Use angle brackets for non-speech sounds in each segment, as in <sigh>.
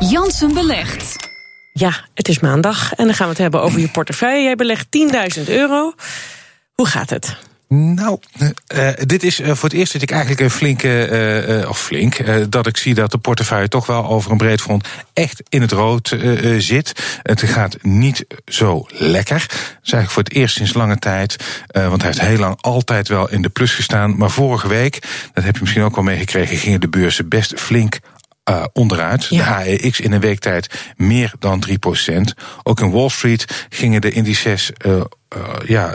Jansen belegt. Ja, het is maandag en dan gaan we het hebben over je portefeuille. Jij belegt 10.000 euro. Hoe gaat het? Nou, uh, dit is uh, voor het eerst dat ik eigenlijk een flinke, uh, of flink, dat ik zie dat de portefeuille toch wel over een breed front echt in het rood zit. Het gaat niet zo lekker. Dat is eigenlijk voor het eerst sinds lange tijd, want hij heeft heel lang altijd wel in de plus gestaan. Maar vorige week, dat heb je misschien ook al meegekregen, gingen de beurzen best flink uh, onderuit. Ja. De AEX in een week tijd meer dan 3% Ook in Wall Street gingen de indices uh, uh, ja,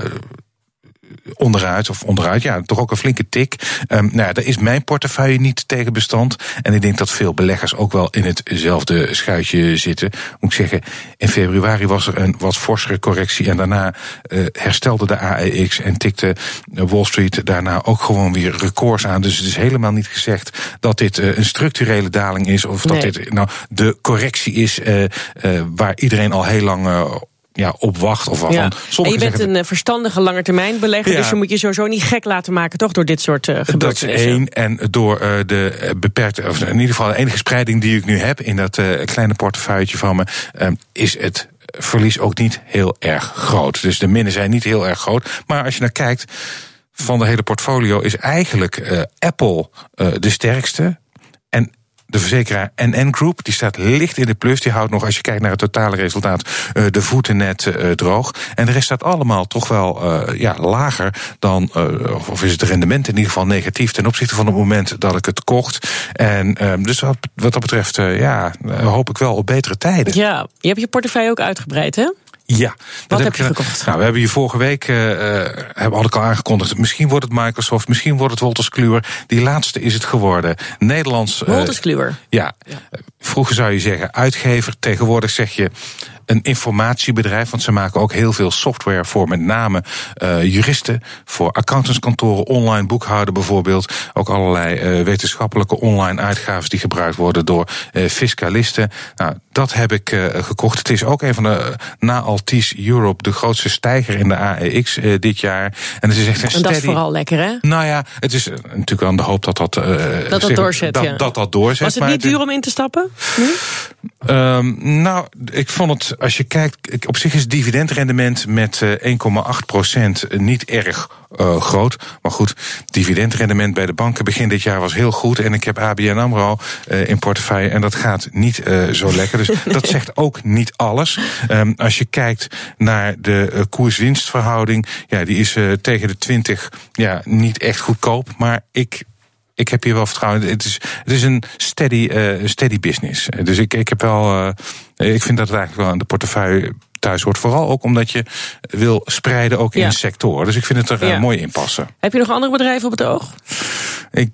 onderuit, of onderuit, ja, toch ook een flinke tik. Um, nou ja, daar is mijn portefeuille niet tegen bestand. En ik denk dat veel beleggers ook wel in hetzelfde schuitje zitten. Moet ik zeggen, in februari was er een wat forsere correctie. En daarna uh, herstelde de AEX en tikte Wall Street daarna ook gewoon weer records aan. Dus het is helemaal niet gezegd dat dit uh, een structurele daling is. Of dat dit nou de correctie is uh, waar iedereen al heel lang ja, op wacht. Of ja. En je bent een verstandige langetermijnbelegger, ja. dus je moet je sowieso niet gek laten maken, toch, door dit soort uh, gebeurtenissen. Dat is één. En door uh, de beperkte, of in ieder geval de enige spreiding die ik nu heb in dat uh, kleine portefeuilletje van me, uh, is het verlies ook niet heel erg groot. Dus de minnen zijn niet heel erg groot. Maar als je naar kijkt, van de hele portfolio is eigenlijk Apple de sterkste. De verzekeraar NN Group, die staat licht in de plus. Die houdt nog, als je kijkt naar het totale resultaat, eh, de voeten net uh, droog. En de rest staat allemaal toch wel uh, ja, lager dan, of is het rendement in ieder geval negatief ten opzichte van het moment dat ik het kocht. En ehm, dus wat, wat dat betreft, ja, hoop ik wel op betere tijden. Ja, je hebt je portefeuille ook uitgebreid, hè? Ja. Wat heb je gekocht? Nou, we hebben hier vorige week, uh, hebben, had ik al aangekondigd, misschien wordt het Microsoft, misschien wordt het Wolters Kluwer. Die laatste is het geworden. Nederlands. Wolters Kluwer. Ja. ja. Vroeger zou je zeggen uitgever, tegenwoordig zeg je een informatiebedrijf, want ze maken ook heel veel software voor met name uh, juristen, voor accountantskantoren, online boekhouden bijvoorbeeld. Ook allerlei uh, wetenschappelijke online uitgaven die gebruikt worden door uh, fiscalisten. Nou, dat heb ik gekocht. Het is ook een van de, na Altis Europe, de grootste stijger in de AEX dit jaar. En het is echt een steady... En dat is vooral lekker, hè? Nou ja, het is natuurlijk aan de hoop dat dat... dat dat doorzet, dat, ja. dat, dat doorzet. Was het niet duur om in te stappen? Um, nou, ik vond het als je kijkt, op zich is dividendrendement met 1,8 procent niet erg uh, groot. Maar goed, dividendrendement bij de banken begin dit jaar was heel goed. En ik heb ABN AMRO uh, in portefeuille en dat gaat niet uh, zo lekker. Dus <laughs> dat zegt ook niet alles. Um, als je kijkt naar de koers-winstverhouding, ja, die is tegen de 20 ja, niet echt goedkoop. Maar ik ik heb hier wel vertrouwen. Het is, het is een steady, uh, steady business. Dus ik, ik heb wel. Uh, ik vind dat het eigenlijk wel aan de portefeuille thuis hoort. Vooral ook omdat je wil spreiden ook in ja. de sector. Dus ik vind het er ja. mooi in passen. Heb je nog andere bedrijven op het oog? Ik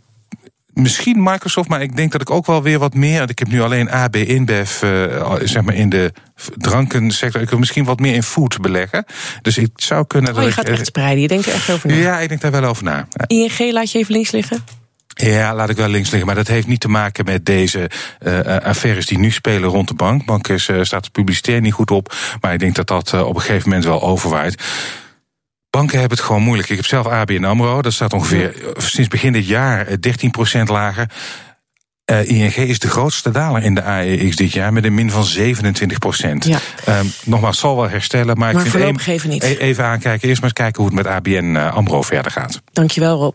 misschien Microsoft, maar ik denk dat ik ook wel weer wat meer. Ik heb nu alleen AB InBev, uh, zeg maar in de drankensector. Ik wil misschien wat meer in food beleggen. Dus ik zou kunnen. Oh, je dat gaat ik, echt spreiden. Je denkt er echt over na. Ja, ik denk daar wel over na. ING laat je even links liggen. Ja, laat ik wel links liggen. Maar dat heeft niet te maken met deze uh, affaires die nu spelen rond de bank. Bank is, uh, staat de publiciteit niet goed op. Maar ik denk dat dat uh, op een gegeven moment wel overwaait. Banken hebben het gewoon moeilijk. Ik heb zelf ABN AMRO. Dat staat ongeveer sinds begin dit jaar 13% lager. Uh, ING is de grootste daler in de AEX dit jaar met een min van 27 procent. Ja. Um, nogmaals, zal wel herstellen, maar, maar ik vind even, even, niet. even aankijken. Eerst maar eens kijken hoe het met ABN uh, AMRO verder gaat. Dankjewel Rob.